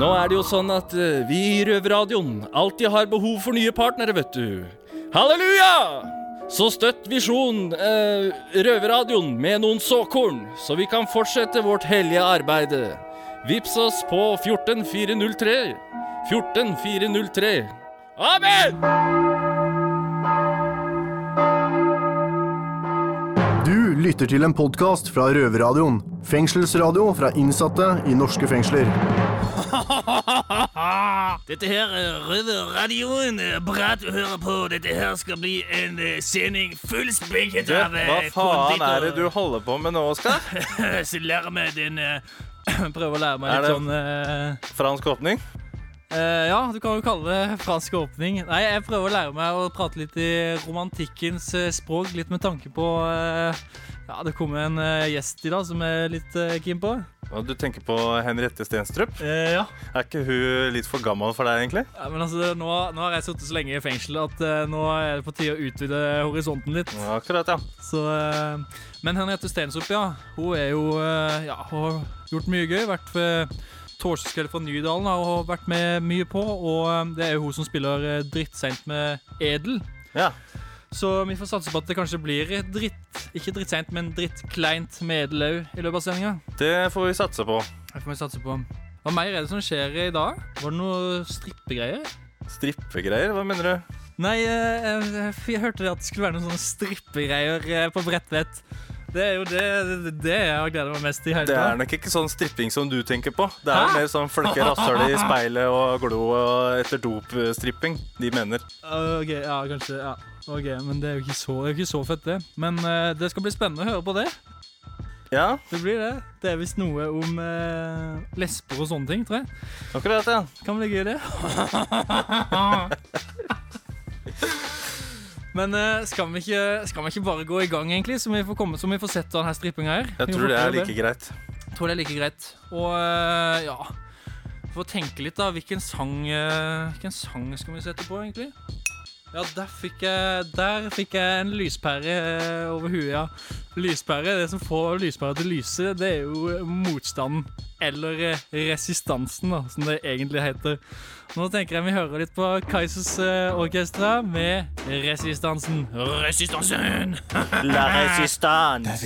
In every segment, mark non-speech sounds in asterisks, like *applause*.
Nå er det jo sånn at eh, vi i Røverradioen alltid har behov for nye partnere, vet du. Halleluja! Så støtt Visjon eh, Røverradioen med noen såkorn, så vi kan fortsette vårt hellige arbeide. Vips oss på 14403. 14403. Amen! Du lytter til en podkast fra Røverradioen. Fengselsradio fra innsatte i norske fengsler. *laughs* Dette her er Røverradioen. Bra at du hører på. Dette her skal bli en eh, sending fullspekket av hva eh, faen er det du holder på med nå, Oskar? *laughs* Så lærer meg den eh, *clears throat* Prøver å lære meg Er litt det- sånn uh... Fransk åpning? Uh, Ja, du kan jo kalle det fransk åpning. Nei, jeg prøver å lære meg å prate litt i romantikkens uh, språk, litt med tanke på eh, Ja, det kommer en uh, gjest i dag som jeg er litt uh, keen på. Og du tenker på Henriette Stenstrup? Eh, ja. Er ikke hun litt for gammel for deg, egentlig? Ja, men altså, nå, nå har jeg sittet så lenge i fengsel at uh, nå er det på tide å utvide horisonten litt. Ja, Akkurat, ja. Så, uh, men Henriette Stenstrup, ja. Hun er jo uh, Ja, hun har gjort mye gøy. Vært ved Torsdagskveld fra Nydalen har hun vært med mye på. Og det er jo hun som spiller drittseint med Edel. Ja, Så vi får satse på at det kanskje blir dritt Ikke drittseint, men drittkleint med Edel i løpet av sendinga. Det får vi satse på. Det får vi satse på. Hva mer er det som skjer i dag? Var det noe strippegreier? Strippegreier, hva mener du? Nei, jeg, jeg, jeg hørte at det skulle være noen sånne strippegreier eh, på Bredtvet. Det er jo det, det, det jeg gleda meg mest i hele Det er nok ikke sånn stripping som du tenker på. Det er Hæ? mer sånn flekke rasshøl i speilet og glo og etter dop-stripping. De mener. Ok, ja, kanskje, ja. Ok, Men det er jo ikke så, det er jo ikke så fett, det. Men eh, det skal bli spennende å høre på det. Ja, Det blir det. Det er visst noe om eh, lesber og sånne ting, tror jeg. akkurat, ja. Kan bli gøy, det. *laughs* Men eh, skal, vi ikke, skal vi ikke bare gå i gang, egentlig, så vi får, komme, så vi får sett denne strippinga her? Jeg Vi tror det er like greit. Jeg tror det er like greit. Og eh, ja For å tenke litt, da. Hvilken sang eh, Hvilken sang skal vi sette på, egentlig? Ja, der fikk jeg, der fikk jeg en lyspære eh, over huet, ja. Lyspære, Det som får lyspære til å lyse, det er jo motstanden. Eller eh, resistansen, da, som det egentlig heter. Nå tenker jeg vi hører litt på Kaizers eh, Orkestra med Resistansen. Resistansen! *laughs* La resistance.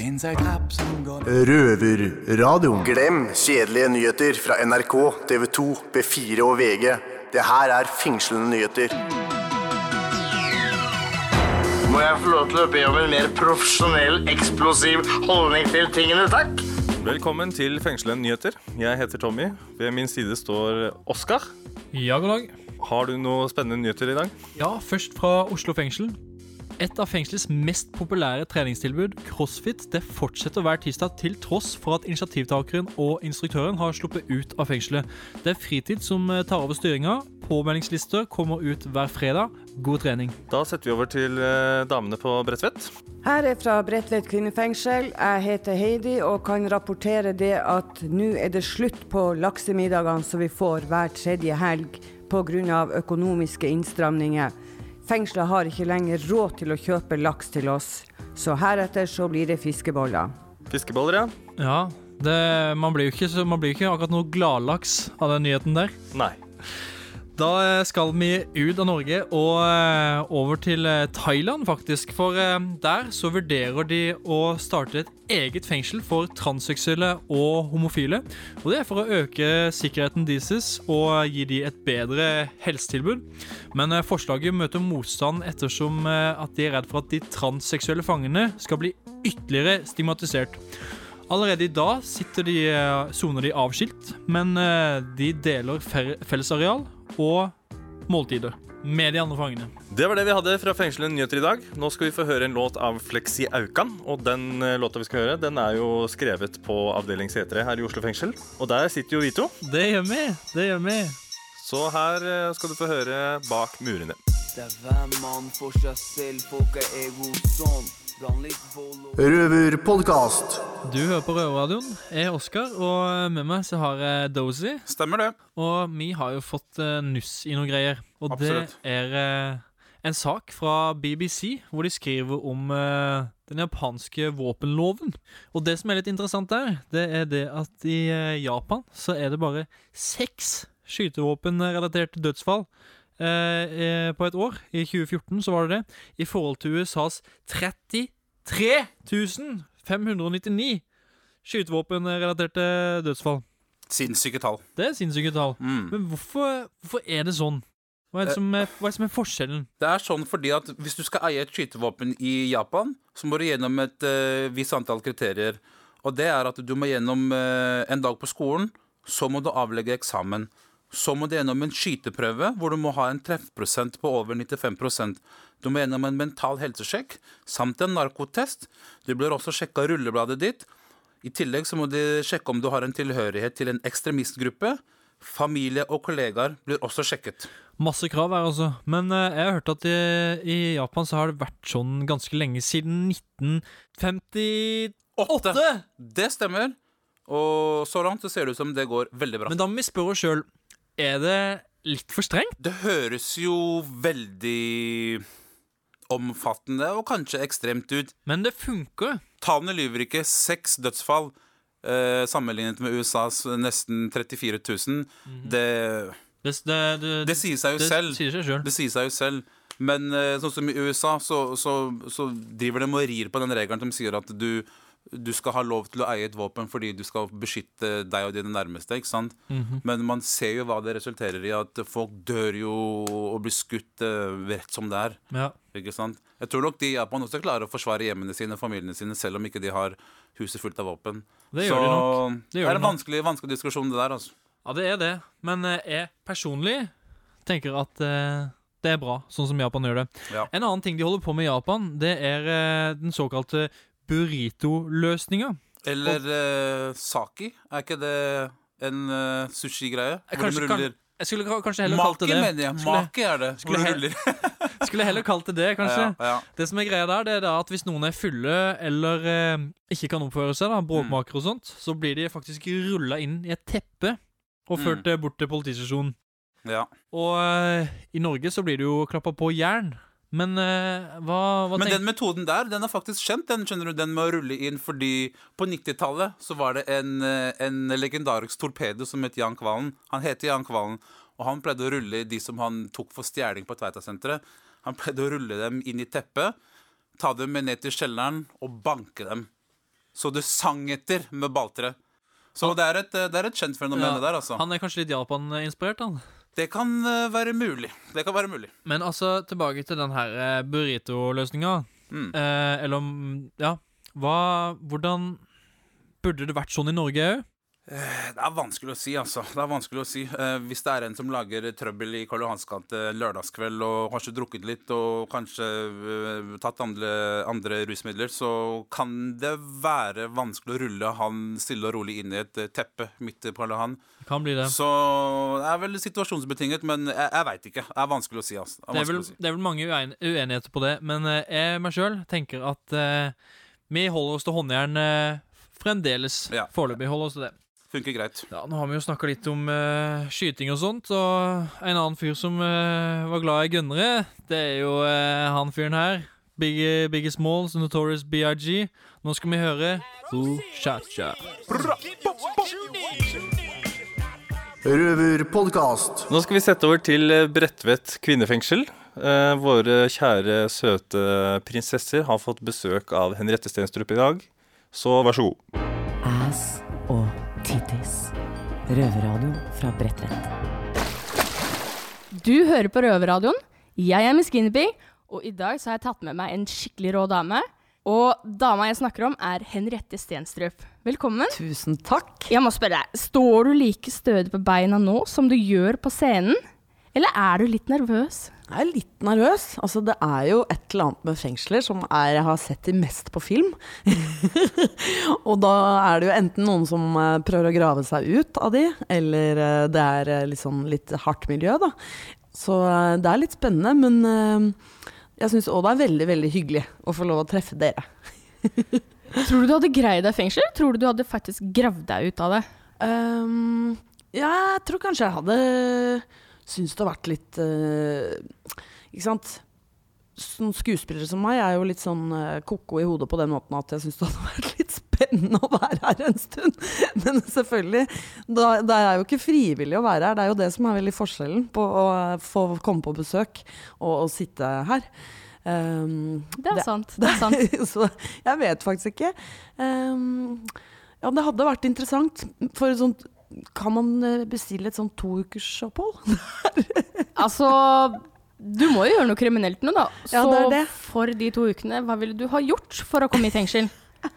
Røverradioen. Glem kjedelige nyheter fra NRK, TV 2, B4 og VG. Det her er fengslende nyheter. Må jeg få lov til å be om en mer profesjonell, eksplosiv holdning til tingene, takk? Velkommen til Fengslende nyheter. Jeg heter Tommy. Ved min side står Oskar. Ja, god dag. Har du noe spennende nyheter i dag? Ja, først fra Oslo fengsel. Et av fengselets mest populære treningstilbud, CrossFit, det fortsetter hver tirsdag til tross for at initiativtakeren og instruktøren har sluppet ut av fengselet. Det er fritid som tar over styringa. Påmeldingslister kommer ut hver fredag. God trening. Da setter vi over til eh, damene på Bredtvet. Her er fra Bredtvet kvinnefengsel. Jeg heter Heidi og kan rapportere det at nå er det slutt på laksemiddagene som vi får hver tredje helg pga. økonomiske innstramninger. Fengselet har ikke lenger råd til å kjøpe laks til oss, så heretter så blir det fiskeboller. Fiskeboller, ja. Ja, det, man, blir jo ikke, man blir ikke akkurat noe gladlaks av den nyheten der. Nei. Da eh, skal vi ut av Norge og eh, over til eh, Thailand, faktisk. For der så vurderer de å starte et eget fengsel for transseksuelle og homofile. Og det er for å øke sikkerheten deres og gi de et bedre helsetilbud. Men forslaget møter motstand ettersom at de er redd for at de transseksuelle fangene skal bli ytterligere stigmatisert. Allerede i dag de, soner de avskilt, men de deler felles fellesareal og måltider med de andre fangene. Det var det vi hadde fra fengselet nyheter i dag. Nå skal vi få høre en låt av Fleksi Aukan. Og den eh, låta vi skal høre, den er jo skrevet på avdeling C3 her i Oslo fengsel. Og der sitter jo vi to. Det gjør vi. Det gjør vi. Så her eh, skal du få høre Bak murene. Det er hver mann for seg selv, folk er ego og Røverpodkast. Du hører på Røverradioen. Jeg er Oskar, og med meg så har jeg Dozy. Stemmer det. Og vi har jo fått eh, nuss i noen greier. Og Absolutt. det er eh, en sak fra BBC hvor de skriver om eh, den japanske våpenloven. Og det som er litt interessant der, det er det at i Japan så er det bare seks skytevåpenrelaterte dødsfall eh, eh, på et år. I 2014 så var det det. I forhold til USAs 33 599 skytevåpenrelaterte dødsfall. Sinnssyke tall. Det er sinnssyke tall. Mm. Men hvorfor, hvorfor er det sånn? Hva er det, som er, hva er det som er forskjellen? Det er sånn fordi at hvis du skal eie et skytevåpen i Japan, så må du gjennom et uh, visst antall kriterier. Og det er at du må gjennom uh, en dag på skolen, så må du avlegge eksamen. Så må du gjennom en skyteprøve hvor du må ha en treffprosent på over 95% Du må gjennom en mental helsesjekk samt en narkotest. Du blir også sjekka rullebladet ditt. I tillegg så må de sjekke om du har en tilhørighet til en ekstremistgruppe. Familie og kollegaer blir også sjekket. Masse krav her, altså. Men eh, jeg har hørt at i, i Japan så har det vært sånn ganske lenge, siden 1958. Åtte! Det stemmer. Og så langt så ser det ut som det går veldig bra. Men da må vi spørre oss sjøl Er det litt for strengt. Det høres jo veldig omfattende og kanskje ekstremt ut. Men det funker. Tallene lyver ikke. Seks dødsfall eh, sammenlignet med USAs nesten 34 000. Det, Det, det, det, det sier seg jo det selv. sier seg selv. Det sier seg jo selv. Men eh, sånn som i USA, så, så, så driver de og rir på den regelen som sier at du, du skal ha lov til å eie et våpen fordi du skal beskytte deg og dine nærmeste. ikke sant? Mhm. Men man ser jo hva det resulterer i, at folk dør jo og blir skutt eh, rett som det er. Ja. ikke sant? Jeg tror nok de i Japan også klarer å forsvare hjemmene sine og familiene sine, selv om ikke de har huset fullt av våpen. Det gjør så de nok. Det det, er en vanskelig, vanskelig diskusjon, det der. altså. ja, det er det. Men eh, jeg personlig tenker at eh, det er bra, sånn som Japan gjør det. Ja. En annen ting de holder på med i Japan, det er eh, den såkalte burrito-løsninga. Eller eh, saki. Er ikke det en uh, sushigreie? Hvor de ruller Jeg skulle kanskje heller kalt det det. mener jeg. Skulle, Maki er det. skulle du he- *laughs* *laughs* skulle heller kalt det det, kanskje. Ja, ja. Det som er greia der, det er at hvis noen er fulle eller eh, ikke kan oppføre seg, da, bråkmakere og sånt, så blir de faktisk rulla inn i et teppe og Mm. ført mm. bort til politistasjonen. ja. Og eh, i Norge så blir det jo klappa på jern. Men uh, hva, hva Men den metoden der, den er faktisk kjent, den skjønner du, den med å rulle inn, fordi på 90-tallet så var det en, eh, en legendarisk torpedo som het Jan Kvalen. Han heter Jan Kvalen, og han pleide å rulle de som han tok for stjeling på Tveitasenteret. Han pleide å rulle dem inn i teppet, ta dem med ned til kjelleren og banke dem. Så det sang etter med balltre. Så det er et, det er et kjent fenomen Ja, det der, altså. Han er kanskje litt Japan-inspirert, han. Det kan eh, være mulig. Det kan være mulig. Men altså, tilbake til den her eh, burrito-løsninga. Mm. Eh, eller om Ja, hva Hvordan Burde det vært sånn i Norge òg? Det er vanskelig å si, altså. Det er vanskelig å si. Eh, hvis det er en som lager trøbbel i Karl Johans gate lørdagskveld og kanskje drukket litt og kanskje eh, tatt andre, andre rusmidler, så kan det være vanskelig å rulle han stille og rolig inn i et eh, teppe midt på Karl Johan. Kan bli det. Så det er vel situasjonsbetinget, men jeg, jeg veit ikke. Det er vanskelig å si. Altså. Det er Det er, vel, si. det er vel mange uen uenigheter på det, men eh, jeg meg sjøl tenker at eh, vi holder oss til håndjern eh, fremdeles. Ja. Foreløpig holder oss til det. Funker greit. Ja, Nå har vi jo snakka litt om uh, skyting og sånt, og en annen fyr som uh, var glad i gønnere, det er jo uh, han fyren her. Biggie, Biggie Smalls, Notorious BIG. Nå skal vi høre Who Shot Ya. Røverpodkast. Nå skal vi sette over til Bredtvet kvinnefengsel. Eh, våre kjære, søte prinsesser har fått besøk av Henriette Stenstrup i dag. Så vær så god. Ass og tittis. Røverradio fra Bredtvet. Du hører på Røverradioen. Jeg er Miss Guinevere, og i dag så har jeg tatt med meg en skikkelig rå dame. Og dama jeg snakker om, er Henriette Stenstrup. Velkommen. Tusen takk. Jeg må spørre deg, står du like stødig på beina nå som du gjør på scenen? Eller er du litt nervøs? Jeg er litt nervøs. Altså, det er jo et eller annet med fengsler som er, jeg har sett de mest på film. *laughs* og da er det jo enten noen som eh, prøver å grave seg ut av de, eller eh, det er liksom litt hardt miljø, da. Så det er litt spennende, men jeg syns òg det er veldig, veldig hyggelig å få lov å treffe dere. *laughs* Tror du du hadde greid deg i fengsel? Tror du du hadde faktisk gravd deg ut av det? Um, ja, jeg tror kanskje jeg hadde syntes det har vært litt uh, Ikke sant? Sånn skuespillere som meg er jo litt sånn uh, ko-ko i hodet på den måten at jeg syns det hadde *laughs* vært litt spennende å være her en stund. *laughs* Men selvfølgelig, da, det er jo ikke frivillig å være her. Det er jo det som er veldig forskjellen på å få komme på besøk og å sitte her. Um, *laughs* Det er sant, det er sant. så jeg vet faktisk ikke. Um, ja, det hadde vært interessant. For et sånt Kan man eh, bestille et sånt toukersopphold? *laughs* Altså, du må jo gjøre noe kriminelt nå, da. Så Ja, det er det. for de to ukene, hva ville du ha gjort for å komme i fengsel? *laughs*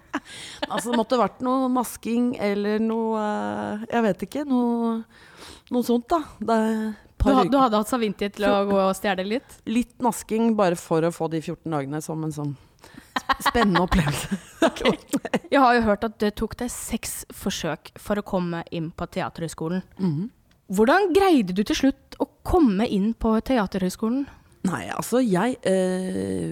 Altså, det måtte vært noe masking eller noe eh, Jeg vet ikke. Noe, noe sånt, da. Det Du, du hadde hatt Savinti til å gå og stjele litt? Litt masking bare for å få de 14 dagene som en sånn spennende opplevelse. *laughs* *laughs* Jeg har jo hørt at det tok deg seks forsøk for å komme inn på Teaterhøgskolen. Mhm. Hvordan greide du til slutt å komme inn på Teaterhøgskolen? Nei, altså jeg eh,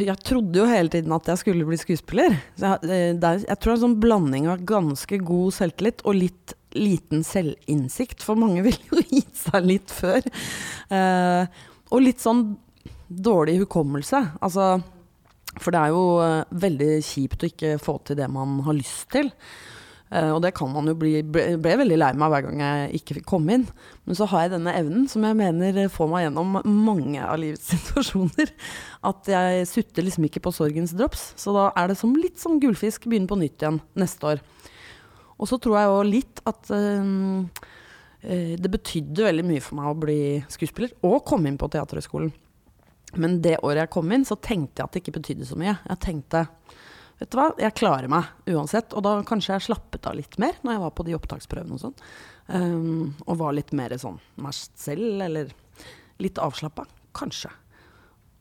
Jeg trodde jo hele tiden at jeg skulle bli skuespiller. Så jeg, eh, jeg tror det er en sånn blanding av ganske god selvtillit og litt liten selvinnsikt. For mange *laughs* ville jo gitt seg litt før. Eh, og litt sånn dårlig hukommelse. Altså For det er jo eh, veldig kjipt å ikke få til det man har lyst til. Eh, og det kan man jo bli ble, veldig lei meg hver gang jeg ikke fikk komme inn. Men så har jeg denne evnen som jeg mener får meg gjennom mange av livets *laughs* situasjoner. At jeg sutter liksom ikke på sorgens drops. Så da er det som litt som gullfisk, begynne på nytt igjen neste år. Og så tror jeg jo litt at eh, det betydde veldig mye for meg å bli skuespiller og komme inn på Teaterhøgskolen. Men det året jeg kom inn, så tenkte jeg at det ikke betydde så mye. Jeg tenkte vet du hva, jeg klarer meg uansett. Og da kanskje jeg slappet av litt mer når jeg var på de opptaksprøvene og sånn. Um, og var litt mer sånn meg selv, eller litt avslappa. Kanskje.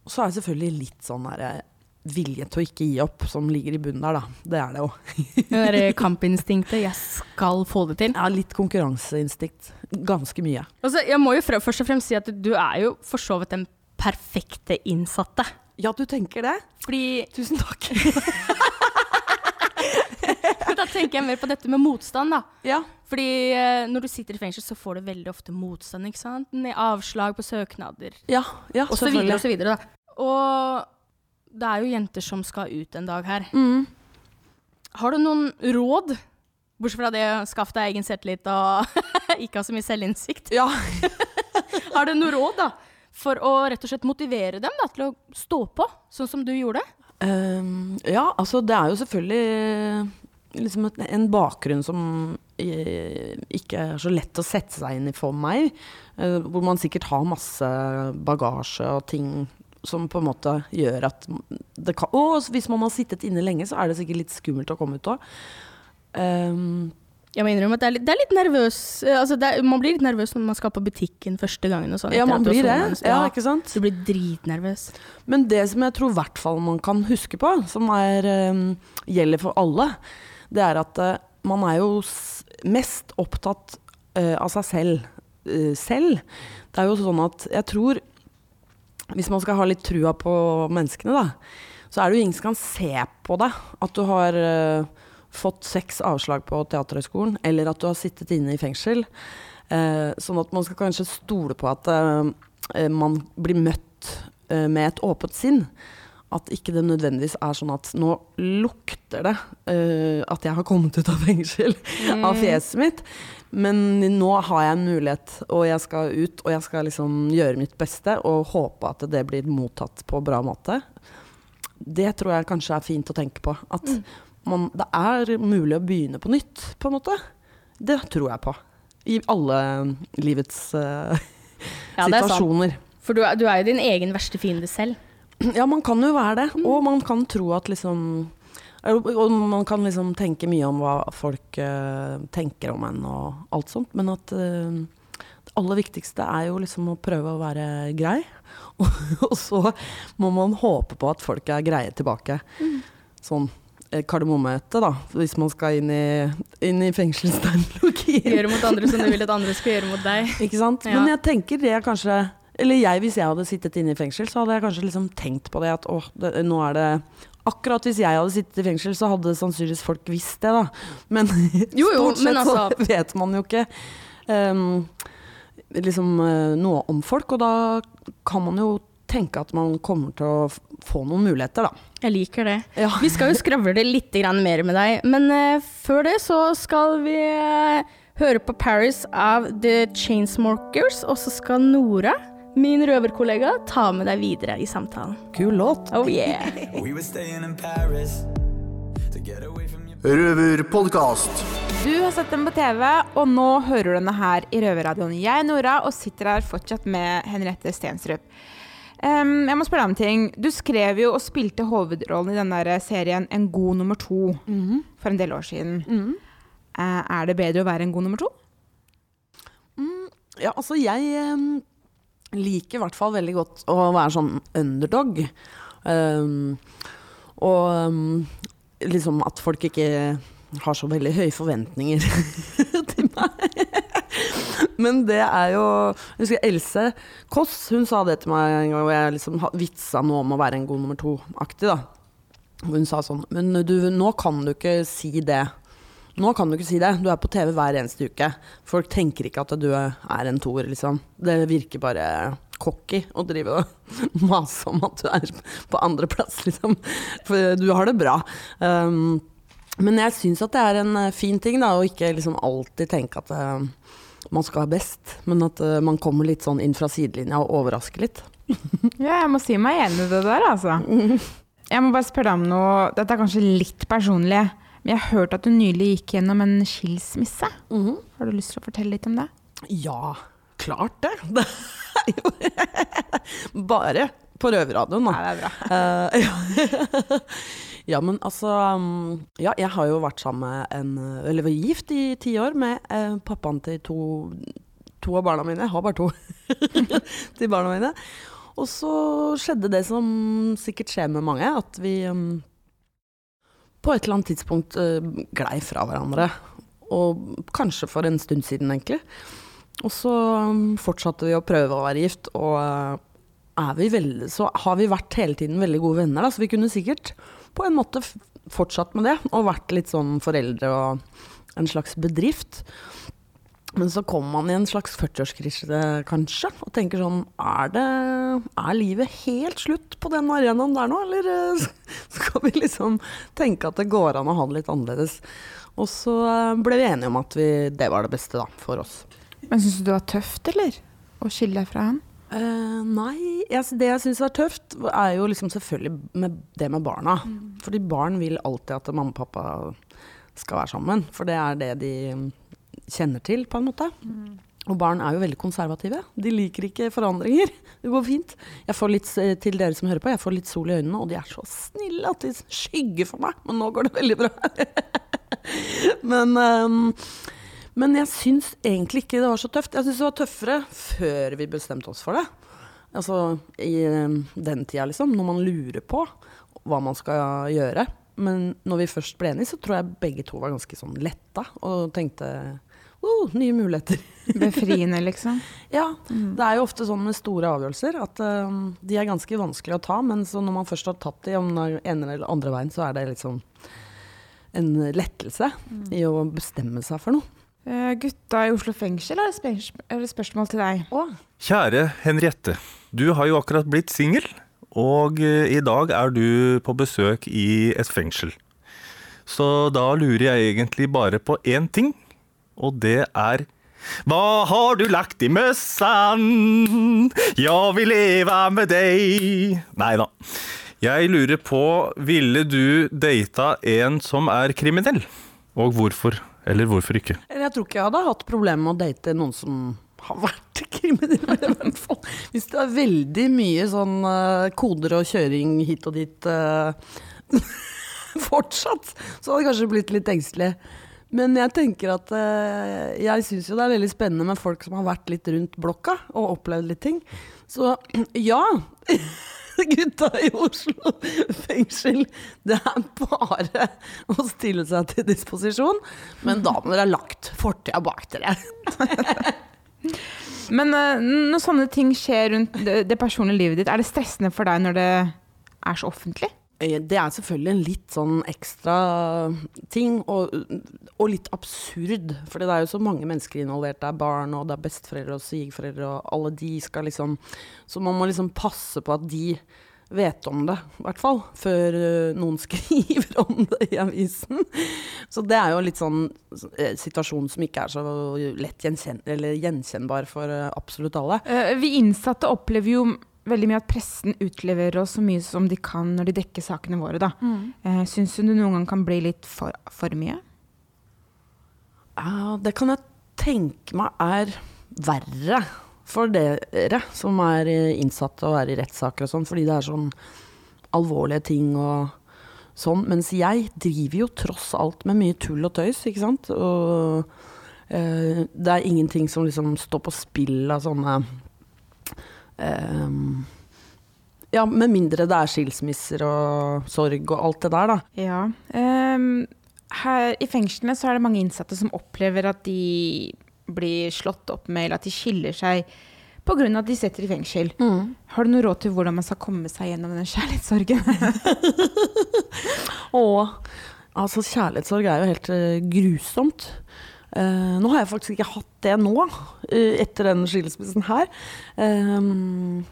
Og så er det selvfølgelig litt sånn der vilje til å ikke gi opp som ligger i bunnen der, da. Det er det jo. *laughs* Det derre kampinstinktet 'jeg skal få det til'. Ja, litt konkurranseinstinkt. Ganske mye. Altså, jeg må jo først og fremst si at du er jo for så vidt den perfekte innsatte. Ja, du tenker det? Fordi Tusen takk. *laughs* Da tenker jeg mer på dette med motstand, da. Ja. Fordi eh, når du sitter i fengsel, så får du veldig ofte motstand, ikke sant? Med avslag på søknader. Ja, ja og så videre og så videre, da. Og det er jo jenter som skal ut en dag her. Mm. Har du noen råd? Bortsett fra det å skaffe deg egen selvtillit og *laughs* ikke ha så mye selvinnsikt. Ja. *laughs* Har du noe råd, da? For å rett og slett motivere dem da, til å stå på, sånn som du gjorde? Um, ja, altså det er jo selvfølgelig eh, liksom en bakgrunn som ikke er så lett å sette seg inn i for meg. eh, hvor man sikkert har masse bagasje og ting som på en måte gjør at det kan Og hvis man har sittet inne lenge, så er det sikkert litt skummelt å komme ut òg. Jeg må innrømme at det er litt, det er litt nervøs eh, altså det er, Man blir litt nervøs når man skal på butikken første gangen. Og sånn, Ja, man blir det. Ja, ikke sant? Du blir dritnervøs. Men det som jeg tror i hvert fall man kan huske på, som er, eh, gjelder for alle, det er at eh, man er jo mest opptatt av seg selv selv. Det er jo sånn at jeg tror Hvis man skal ha litt trua på menneskene, da, så er det jo ingen som kan se på deg at du har fått seks avslag på Teaterhøgskolen, eller at du har sittet inne i fengsel. Eh, sånn at man skal kanskje stole på at eh, eh, man blir møtt eh, med et åpent sinn. At ikke det nødvendigvis er sånn at nå lukter det eh, at jeg har kommet ut av fengsel *laughs* Mm. av fjeset mitt. Men nå har jeg en mulighet, og jeg skal ut, og jeg skal liksom gjøre mitt beste og håpe at det blir mottatt på bra måte. Det tror jeg kanskje er fint å tenke på. At Mm. Man, det er mulig å begynne på nytt, på en måte. Det tror jeg på. I alle livets uh, Ja, er situasjoner. For du er, du er jo din egen verste fiende selv. *clears throat* Ja, man kan jo være det. Og man kan tro at liksom Og man kan liksom tenke mye om hva folk uh, tenker om en og alt sånt, men at uh, det aller viktigste er jo liksom å prøve å være grei. Og, *laughs* og så må man håpe på at folk er greie tilbake. Sånn eh, kardemommemøte, da, hvis man skal inn i, inn i fengselsterminologien. Gjøre mot andre som du vil at andre skal gjøre mot deg. *laughs* Ikke sant? Ja. Men jeg tenker det er kanskje Eller jeg, hvis jeg hadde sittet inne i fengsel, så hadde jeg kanskje liksom tenkt på det at åh, nå er det Akkurat hvis jeg hadde sittet i fengsel, så hadde sannsynligvis folk visst det, da. Men *laughs* Jo, jo, stort sett men altså- så *laughs* vet man jo ikke um, liksom eh, noe om folk, og da kan man jo tenke at man kommer til å få noen muligheter, da. Jeg liker det. Vi skal jo skravle det litt mer med deg, men eh, før det så skal vi eh, høre på Paris av The Chainsmokers, og så skal Nora, min røverkollega, ta med deg videre i samtalen. Kul låt. Oh yeah. *laughs* Røverpodkast. Du har sett den på TV, og nå hører du denne her i Røverradioen. Jeg er Nora og sitter her fortsatt med Henriette Stenstrup. Em, jeg må spørre deg om ting. Du skrev jo og spilte hovedrollen i den der serien En god nummer to for en del år siden. Eh, er det bedre å være en god nummer to? Ja, altså jeg um, liker i hvert fall veldig godt å være sånn underdog. Um, og um, liksom at folk ikke har så veldig høye forventninger *laughs* til. Men det er jo Jeg husker Else Kåss, hun sa det til meg en gang, og jeg liksom vitsa noe om å være en god nummer to-aktig, da. Hun sa sånn Men du, nå kan du ikke si det. Nå kan du ikke si det. Du er på TV hver eneste uke. Folk tenker ikke at du er en toer, liksom. Det virker bare cocky å drive og *laughs* mase om at du er på andreplass, liksom. For du har det bra. Um, men jeg syns at det er en fin ting, da, å ikke liksom alltid tenke at eh, man skal best, men at uh, man kommer litt sånn inn fra sidelinja og overrasker litt. *laughs* Ja, jeg må si meg enig i det der, altså. *laughs* Jeg må bare spørre deg om noe. Dette er kanskje litt personlig, men jeg har hørt at du nylig gikk gjennom en skilsmisse. Har du lyst til å fortelle litt om det? Ja, klart det. *laughs* Det Bare på røverradioen, da. Ja, det er bra. Uh, ja. Ja, men altså um, Ja, jeg har jo vært sammen med en Eller var gift i ti år med eh, pappaen til to, to av barna mine. Jeg har bare to. *laughs* til barna mine. Og så skjedde det som sikkert skjer med mange, at vi um, på et eller annet tidspunkt uh, glei fra hverandre. Og kanskje for en stund siden, egentlig. Og så um, fortsatte vi å prøve å være gift, og uh, vi veldig, så har vi vært hele tiden veldig gode venner. Da. Så vi kunne sikkert på en måte fortsatt med det, og vært litt sånn foreldre og en slags bedrift. Men så kommer man i en slags 40-årskrise, kanskje, og tenker sånn Er det Er livet helt slutt på den arenaen der nå, eller eh, *laughs* skal vi liksom tenke at det går an å ha det litt annerledes? Og så eh, ble vi enige om at vi, det var det beste da, for oss. Men syns du det var tøft, eller? Å skille deg fra han? Eh, nei, jeg, det jeg syns er tøft, er jo liksom selvfølgelig med det med barna. Fordi barn vil alltid at mamma og pappa skal være sammen. For det er det de kjenner til, på en måte. Og barn er jo veldig konservative. De liker ikke forandringer. *laughs* Det går fint. Jeg får litt, til dere som hører på, jeg får litt sol i øynene, og de er så snille at de skygger for meg. Men nå går det veldig bra. *laughs* men ehm, men jeg syns egentlig ikke det var så tøft. Jeg syns det var tøffere før vi bestemte oss for det. Altså i eh, den tida, liksom. Når man lurer på hva man skal gjøre. Men når vi først ble enige, så tror jeg begge to var ganske sånn letta og tenkte oh, nye muligheter. *laughs* Befriende, liksom? ja. Det er jo ofte sånn med store avgjørelser at eh, de er ganske vanskelig å ta, men så når man først har tatt de om den ene eller andre veien, så er det liksom en lettelse i å bestemme seg for noe. Eh, gutta i Oslo fengsel, er et spørs spørsmål til deg? Kjære Henriette. Du har jo akkurat blitt singel, og eh, i dag er du på besøk i et fengsel. Så da lurer jeg egentlig bare på én ting, og det er Hva har du lagt i møssan? Jeg vil leve med deg Nei da. Jeg lurer på, ville du data en som er kriminell? Og hvorfor? Eller hvorfor ikke? Jeg tror ikke jeg hadde hatt problemer med å date noen som har vært kriminell. *laughs* Hvis det er veldig mye sånn uh, koder og kjøring hit og dit uh, *laughs* fortsatt, så hadde jeg kanskje blitt litt engstelig. Men jeg tenker at uh, jeg syns jo det er veldig spennende med folk som har vært litt rundt blokka og opplevd litt ting. Så *clears throat* ja. *laughs* Gutta i Oslo fengsel, det er bare å stille seg til disposisjon. Men da må dere ha lagt fortida bak dere. *laughs* Men eh, når sånne ting skjer rundt det, personlige livet ditt, er det stressende for deg når det er så offentlig? Eh, Det er selvfølgelig en litt sånn ekstra ting, og, og litt absurd. For det er jo så mange mennesker involvert. Det er barn, og det er besteforeldre og svigerforeldre, og alle de skal liksom Så man må liksom passe på at de vet om det, i hvert fall. Før eh, noen *laughs* skriver om det i avisen. Så det er jo litt sånn eh, situasjon som ikke er så lett gjenkjenn gjenkjennbar for absolutt alle. Vi innsatte opplever jo veldig mye at pressen utleverer oss så mye som de kan når de dekker sakene våre. Da. Mm. Eh, Syns du det noen gang kan bli litt for, for mye? Ja, det kan jeg tenke meg er verre for dere som er innsatte og er i rettssaker og sånn, fordi det er sånn alvorlige ting og sånn. Mens jeg driver jo tross alt med mye tull og tøys, ikke sant. Og eh, det er ingenting som liksom står på spill av sånne Ja, med mindre det er skilsmisser og sorg og alt det der, da. Ja. Um, her i fengslene så er det mange innsatte som opplever at de blir slått opp med, eller at de skiller seg pga. at de sitter i fengsel. Har du noe råd til hvordan man skal komme seg gjennom den kjærlighetssorgen? *laughs* Å, altså kjærlighetssorg er jo helt eh, grusomt. Eh, nå har jeg faktisk ikke hatt det nå, eh, etter den skilsmissen her. Ehm,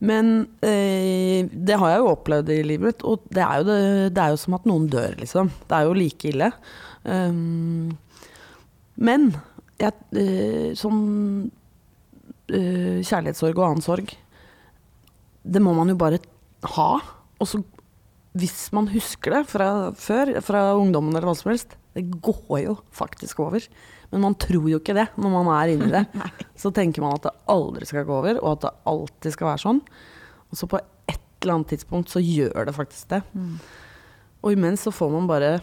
men eh, det har jeg jo opplevd i livet mitt, og det er, det, det er jo som at noen dør, liksom. Det er jo like ille. Ehm, men jeg, sånn kjærlighetssorg og annen sorg, det må man jo bare ha. Og så hvis man husker det fra før, fra ungdommen eller hva som helst, det går jo faktisk over. Men man tror jo ikke det når man er inni det. *laughs* så tenker man at det aldri skal gå over, og at det alltid skal være sånn. Og så på et eller annet tidspunkt så gjør det faktisk det. Og imens så får man bare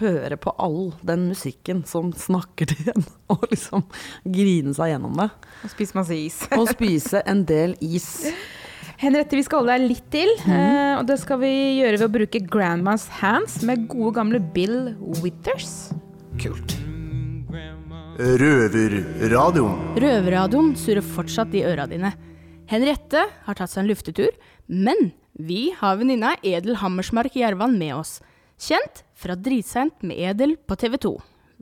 høre på all den musikken som snakker *laughs* til en, og liksom grine seg gjennom det. Og spise masse is. og spise en del is. *laughs* Henriette, vi skal holde deg litt til. Mm. og det skal vi gjøre ved å bruke Grandmas Hands med gode gamle Bill Withers. Kult. Røverradioen. Røverradioen surrer fortsatt i øra dine. Henriette har tatt seg en luftetur, men vi har venninna Edel Hammersmark Jervan med oss. Kjent fra Dritseint med Edel på TV 2.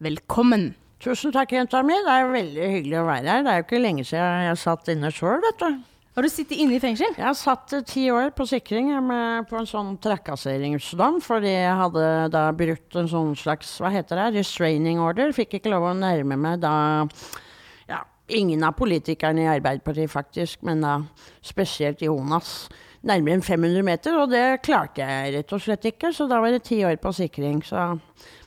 Velkommen. Tusen takk, jenta mi. Det er veldig hyggelig å være her. Det er jo ikke lenge siden jeg satt inne sjøl, vet du. Har du sittet inne i fengsel? Jeg satt eh, ti år på sikring med, på en sånn trakasseringsdom, fordi jeg hadde da brutt en sånn slags, hva heter det, restraining order. Fikk ikke lov å nærme meg da ja, ingen av politikerne i Arbeiderpartiet faktisk, men da spesielt Jonas. Nærmere enn 500 meter, og det klarte jeg rett og slett ikke, så da var det ti år på sikring. Så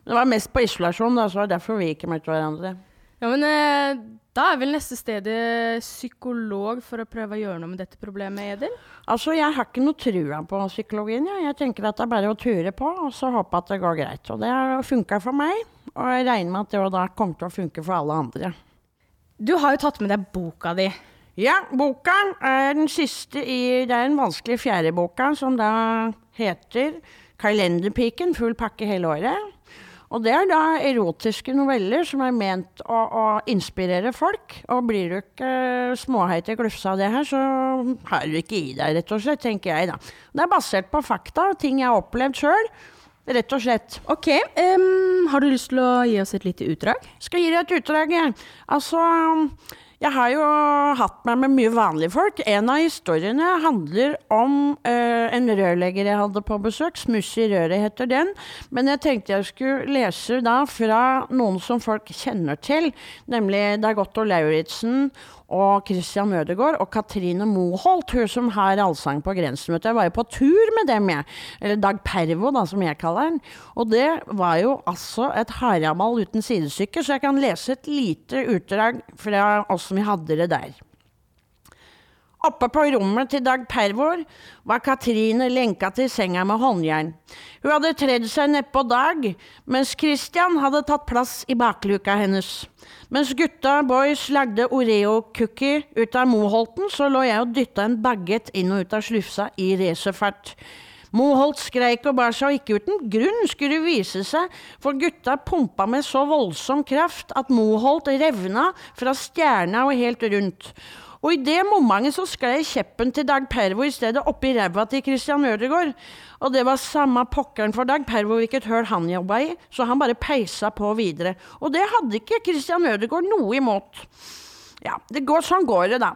men det var mest på isolasjon, da, så det var derfor vi ikke møtte hverandre. Ja, men eh, da er vel neste stedet psykolog for å prøve å gjøre noe med dette problemet, Edel? Altså, jeg har ikke noe trua på psykologien. Ja. Jeg tenker at det er bare å ture på, og så håpe at det går greit. Og det har funka for meg, og jeg regner med at det da kommer til å funke for alle andre. Du har jo tatt med deg boka di. Ja, boka er den siste i Det er den vanskelige fjerde boka, som da heter 'Kalenderpiken full pakke hele året'. Og det er da erotiske noveller som er ment å, å inspirere folk. Og blir du ikke småheit i glufsa av det her, så har du ikke i deg, rett og slett, tenker jeg da. Det er basert på fakta, ting jeg har opplevd sjøl. Rett og slett. Ok, um, Har du lyst til å gi oss et lite utdrag? Skal gi deg et utdrag, jeg. Altså, jeg har jo hatt meg med mye vanlige folk. En av historiene handler om eh, en rørlegger jeg hadde på besøk. 'Smuss i røret' heter den. Men jeg tenkte jeg skulle lese da fra noen som folk kjenner til. Nemlig Dag Otto Lauritzen og Christian Ødegaard og Katrine Moholt, hun som har Allsang på grensemøtet. Jeg var jo på tur med dem, jeg. Eller Dag Pervo, da, som jeg kaller den. Og det var jo altså et haraball uten sidestykke, så jeg kan lese et lite utdrag fra åssen vi hadde det der. Oppe på rommet til Dag Pervor var Katrine lenka til senga med håndjern. Hun hadde tredd seg nedpå Dag, mens Christian hadde tatt plass i bakluka hennes. Mens gutta boys lagde Oreo-cookie ut av Moholten, så lå jeg og dytta en bagett inn og ut av slufsa i racerfart. Moholt skreik og bar seg, og ikke uten grunn skulle det vise seg, for gutta pumpa med så voldsom kraft at Moholt revna fra stjerna og helt rundt. Og i det momentet så sklei kjeppen til Dag Pervo i stedet oppi ræva til Christian Ødegaard. Og det var samme pokkeren for Dag Pervo hvilket høl han jobba i, så han bare peisa på videre. Og det hadde ikke Christian Ødegaard noe imot. Ja, det går sånn går det, da.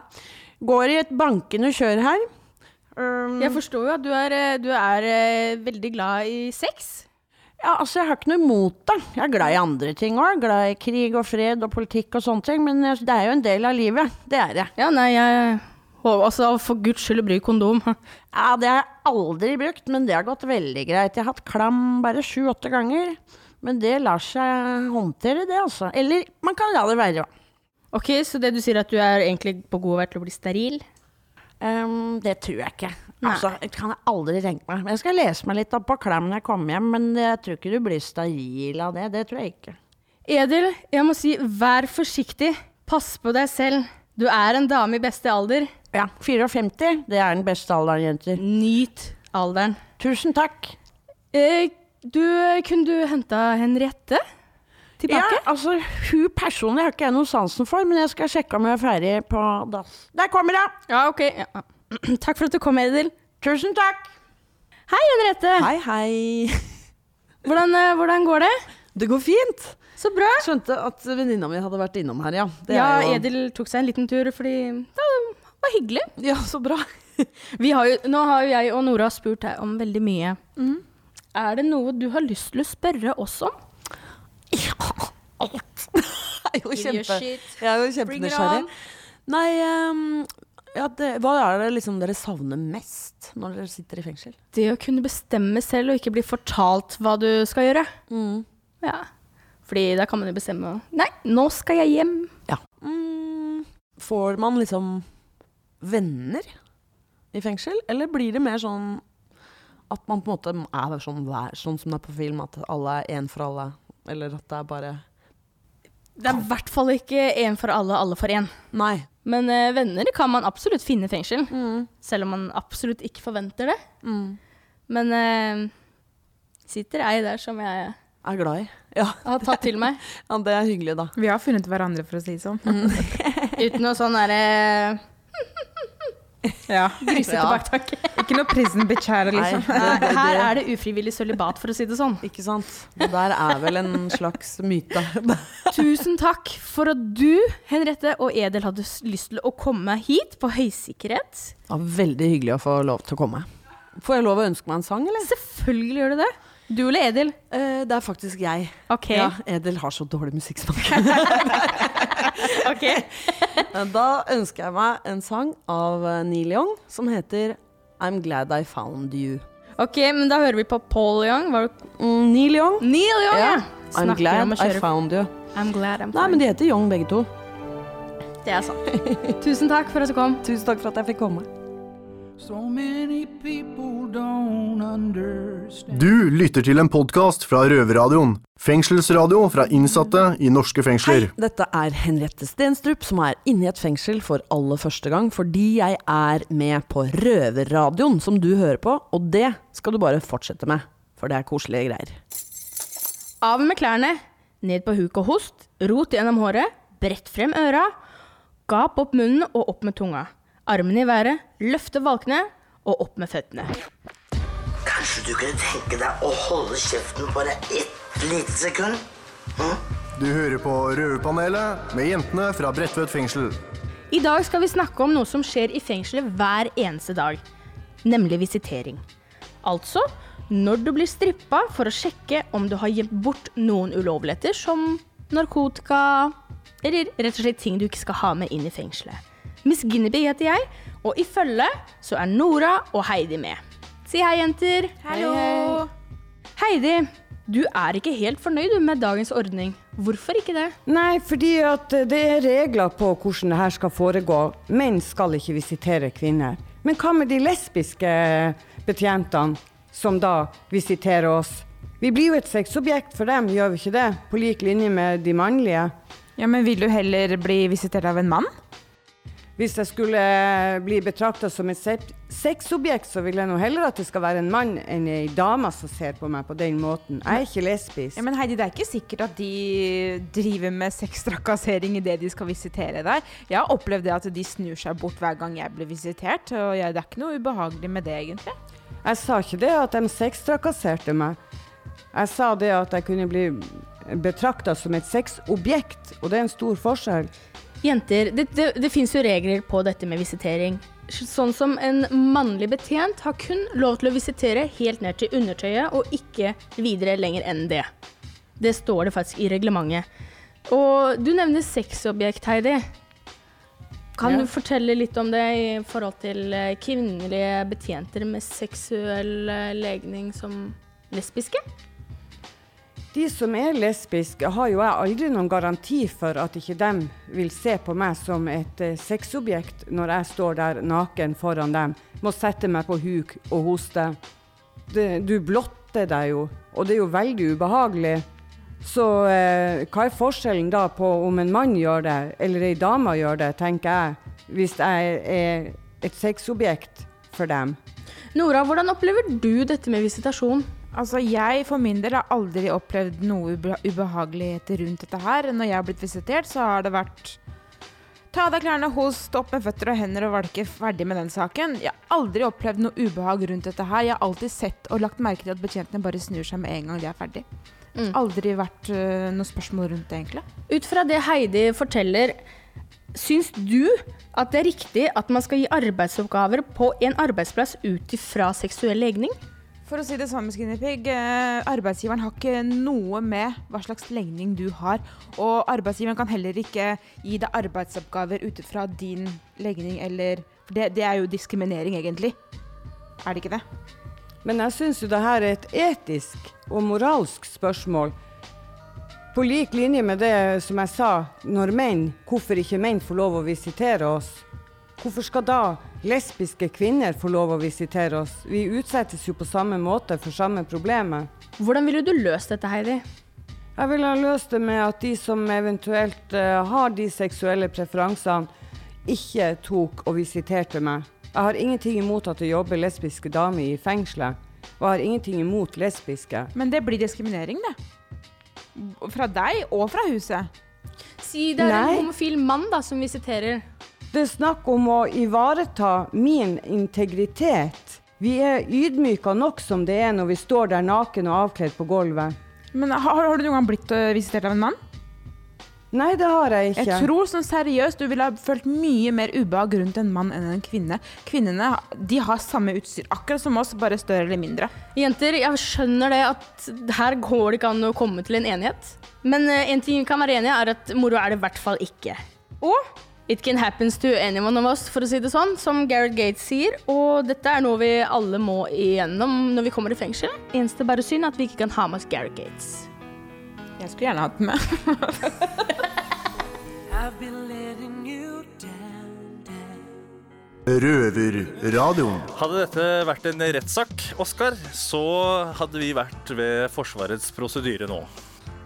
Går i et bankende kjør her. Um, Jeg forstår jo at du er, eh, du er eh, veldig glad i sex. Ja, altså Jeg har ikke noe imot det. Jeg er glad i andre ting òg. Glad i krig og fred og politikk og sånne ting. Men eh, det er jo en del av livet. Det er det. Ja, nei, jeg altså for guds skyld bruk kondom. *laughs* Ja, det har jeg aldri brukt, men det har gått veldig greit. Jeg har hatt klam bare sju-åtte ganger. Men det lar seg håndtere, det, altså. Eller man kan la det være. Ok, Så det du sier at du er egentlig på god vei til å bli steril? Um, det tror jeg ikke. Altså, det kan jeg aldri tenke meg. Jeg skal lese meg litt opp på klem når jeg kommer hjem, men jeg tror ikke du blir steril av det. Det tror jeg ikke. Edel, jeg må si vær forsiktig. Pass på deg selv. Du er en dame i beste alder. Ja, 54. Det er den beste alderen, jenter. Nyt alderen. Tusen takk. Eh, du, kunne du henta Henriette tilbake? Ja, altså, hun personlig har ikke jeg noe sansen for, men jeg skal sjekke om hun er ferdig på dass. Der kommer hun! Ja, ok. Ja. *clears throat* Takk for at du kom, Edel. Tusen takk. Hei, Henriette. Hei, hei. *laughs* Hvordan, eh, hvordan går det? Det går fint. Så bra. Skjønte at venninna mi hadde vært innom her, ja. Det ja, er jo- Edel tok seg en liten tur fordi det var hyggelig. Ja, så bra. *laughs* Vi har jo, nå har jo jeg og Nora spurt deg om veldig mye. Er det noe du har lyst til å spørre oss om? Alt. *laughs* Jeg er jo kjempe, jeg er jo kjempenysgjerrig. Nei, um, ja, det, hva er det liksom dere savner mest når dere sitter i fengsel? Det å kunne bestemme selv og ikke bli fortalt hva du skal gjøre. Ja. Fordi da kan man jo bestemme Nei, nå skal jeg hjem. Ja. Mm, får man liksom venner i fengsel, eller blir det mer sånn at man på en måte er sånn, sånn som det er på film, at alle er én for alle? Eller at det er bare Det er i hvert fall ikke én for alle, alle for én. Nei. Men eh, venner kan man absolutt finne i fengsel. Selv om man absolutt ikke forventer det. Men eh, sitter ei der som jeg er glad i. Ja. har tatt til meg. *laughs* Ja, det er hyggelig, da. Vi har funnet hverandre, for å si det sånn. *laughs* Uten noe sånn derre Ja. Grisete Ja. baktanke. Ikke noe prison bitch her, liksom. Nei, her er det ufrivillig sølibat, for å si det sånn. Ikke sant. Det der er vel en slags myte. *laughs* Tusen takk for at du, Henriette og Edel hadde lyst til å komme hit på høysikkerhet. Det var veldig hyggelig å få lov til å komme. Får jeg lov å ønske meg en sang, eller? Selvfølgelig gjør du det. Du eller Edel? Eh, det er faktisk jeg. Okay. Ja, Edel har så dårlig musikksmak. *laughs* *laughs* Ok. da ønsker jeg meg en sang av eh, Neil Young som heter I'm Glad I Found You. Ok, men da hører vi på Paul Young. Var det Mm, Neil Young. Neil Young, ja. I'm glad I found you. I'm glad I'm Nei, men de heter Young begge to. Det er sant. Tusen takk for at du kom. Tusen takk for at jeg fikk komme. Du lytter til en podkast fra Røverradioen. Fengselsradio fra innsatte i norske fengsler. Hei, Dette er Henriette Stenstrup, som er inne i et fengsel for aller første gang, fordi jeg er med på Røverradioen, som du hører på, og det skal du bare fortsette med, for det er koselige greier. Av med klærne, ned på huk og host, rot gjennom håret, brett frem øra, gap opp munnen og opp med tunga. Armene i været, løfte valkene og opp med føttene. Kanskje du kunne tenke deg å holde kjeften bare ett lite sekund? Du hører på Røverpanelet med jentene fra Bredtvet fengsel. I dag skal vi snakke om noe som skjer i fengselet hver eneste dag, nemlig visitering. Altså når du blir strippa for å sjekke om du har gjemt bort noen ulovligheter som narkotika, eller rett og slett ting du ikke skal ha med inn i fengselet. Miss Guinevere heter jeg, og i følge så er Nora og Heidi med. Si hei, jenter. Hallo. Heidi, du er ikke helt fornøyd med dagens ordning. Hvorfor ikke det? Nei, fordi at det er regler på hvordan det her skal foregå. Menn skal ikke visitere kvinner. Men hva med de lesbiske betjentene som da visiterer oss? Vi blir jo et sexobjekt for dem, gjør vi ikke det? På lik linje med de mannlige. Ja, men vil du heller bli visitert av en mann? Hvis jeg skulle eh, bli betrakta som et sexobjekt, så vil jeg nå heller at det skal være en mann enn ei dame som ser på meg på den måten. Jeg er ikke lesbisk. Ja, men Heidi, det er ikke sikkert at de driver med sextrakassering idet de skal visitere deg. Jeg har opplevd det at de snur seg bort hver gang jeg blir visitert, og jeg, det er ikke noe ubehagelig med det, egentlig. Jeg sa ikke det at de sextrakasserte meg. Jeg sa det at jeg kunne bli betrakta som et sexobjekt, og det er en stor forskjell. Jenter, det, det, det fins jo regler på dette med visitering. Sånn som en mannlig betjent har kun lov til å visitere helt ned til undertøyet, og ikke videre lenger enn det. Det står det faktisk i reglementet. Og du nevner sexobjekt, Heidi. Kan Ja. du fortelle litt om det i forhold til eh, kvinnelige betjenter med seksuell eh, legning som lesbiske? De som er lesbiske, har jo jeg aldri noen garanti for at ikke dem vil se på meg som et eh, sexobjekt når jeg står der naken foran dem, må sette meg på huk og hoste. Det, du blotter deg jo, og det er jo veldig ubehagelig. Så eh, hva er forskjellen da på om en mann gjør det, eller ei dame gjør det, tenker jeg, hvis jeg er et sexobjekt for dem. Nora, hvordan opplever du dette med visitasjon? Altså, Jeg for min del har aldri opplevd noe ube ubehageligheter rundt dette her. Når jeg har blitt visitert, så har det vært Ta av deg klærne, host opp med føtter og hender og valke ferdig med den saken. Jeg har aldri opplevd noe ubehag rundt dette her. Jeg har alltid sett og lagt merke til at betjentene bare snur seg med en gang de er ferdig. Mm. Aldri vært uh, noe spørsmål rundt det, egentlig. Ut fra det Heidi forteller, syns du at det er riktig at man skal gi arbeidsoppgaver på en arbeidsplass ut ifra seksuell legning? For å si det samme, Skinny Pig, eh, arbeidsgiveren har ikke noe med hva slags legning du har. Og arbeidsgiveren kan heller ikke gi deg arbeidsoppgaver ut fra din legning eller For det, det er jo diskriminering, egentlig. Er det ikke det? Men jeg syns jo det her er et etisk og moralsk spørsmål. På lik linje med det som jeg sa, når menn, hvorfor ikke menn får lov å visitere oss? Hvorfor skal da lesbiske kvinner få lov å visitere oss? Vi utsettes jo på samme måte for samme problemet. Hvordan ville du løst dette, Heidi? Jeg ville ha løst det med at de som eventuelt eh, har de seksuelle preferansene, ikke tok og visiterte meg. Jeg har ingenting imot at det jobber lesbiske damer i fengselet. Og jeg har ingenting imot lesbiske. Men det blir diskriminering, det. Fra deg og fra huset. Si det er Nei. en homofil mann da, som visiterer. Det er snakk om å ivareta min integritet. Vi er ydmyka nok som det er når vi står der naken og avkledd på gulvet. Men har, har du noen gang blitt øh, visitert av en mann? Nei, det har jeg ikke. Jeg tror sånn seriøst du ville ha følt mye mer ubehag rundt en mann enn en kvinne. Kvinnene de har samme utstyr, akkurat som oss, bare større eller mindre. Jenter, jeg skjønner det at her går det ikke an å komme til en enighet. Men eh, en ting vi kan være enige er at moro er det i hvert fall ikke. Og it can happens to anyone of us, for å si det sånn, som Gareth Gates sier. Og dette er noe vi alle må igjennom når vi kommer i fengsel. Eneste bare synd at vi ikke kan ha med oss Gareth Gates. Jeg skulle gjerne hatt den med. *laughs* Røverradioen. Hadde dette vært en rettssak, Oskar, så hadde vi vært ved Forsvarets prosedyre nå.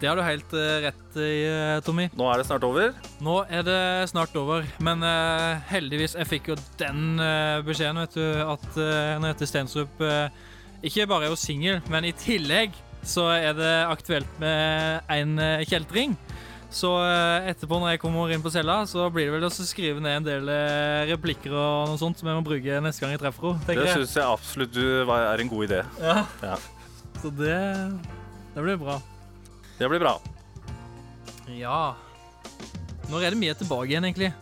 Det har du helt eh, rett i, eh, Tommy. Nå er det snart over. Nå er det snart over, men uh, heldigvis Jeg fikk jo den uh, beskjeden, vet du, at uh, Henriette Stensrup uh, ikke bare er jo singel, men i tillegg så er det aktuelt med en kjeltring. Så etterpå, når jeg kommer inn på cella, så blir det vel å skrive ned en del replikker og noe sånt som jeg må bruke neste gang jeg treffer henne. Det syns jeg absolutt er en god idé. Ja. Ja. Så det, det blir bra. Det blir bra. Ja. Når er det vi er tilbake igjen, egentlig?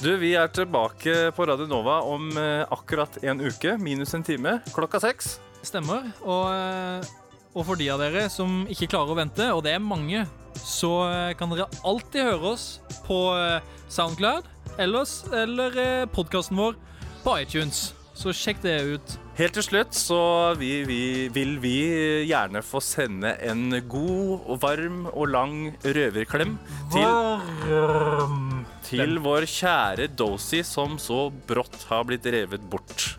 Du, Vi er tilbake på Radio Nova om eh, akkurat en uke, minus en time, klokka seks. Stemmer. Og, eh, og for de av dere som ikke klarer å vente, og det er mange, så eh, kan dere alltid høre oss på Soundcloud ellers, eller podkasten vår på iTunes. Så sjekk det ut. Helt til slutt så vi, vi, vil vi gjerne få sende en god og varm og lang røverklem til, til vår kjære Dozy, som så brått har blitt revet bort.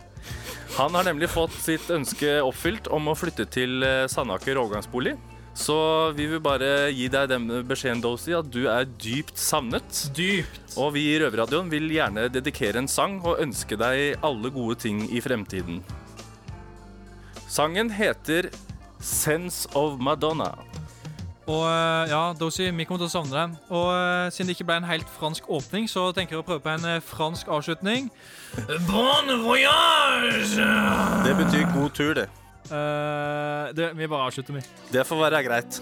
Han har nemlig fått sitt ønske oppfylt om å flytte til eh, Sandaker overgangsbolig. Så vi vil bare gi deg den beskjeden, Dozy, at du er dypt savnet. Dypt. Og vi i Røverradioen vil gjerne dedikere en sang og ønske deg alle gode ting i fremtiden. Sangen heter Sense of Madonna. Og eh, ja, Dosi, vi kommer til å savne deg. Og eh, siden det ikke ble en helt fransk åpning, så tenker jeg å prøve på en eh, fransk avslutning. Bon voyage! Det betyr god tur, det. Uh, det, vi bare avslutter, vi. Det får være greit.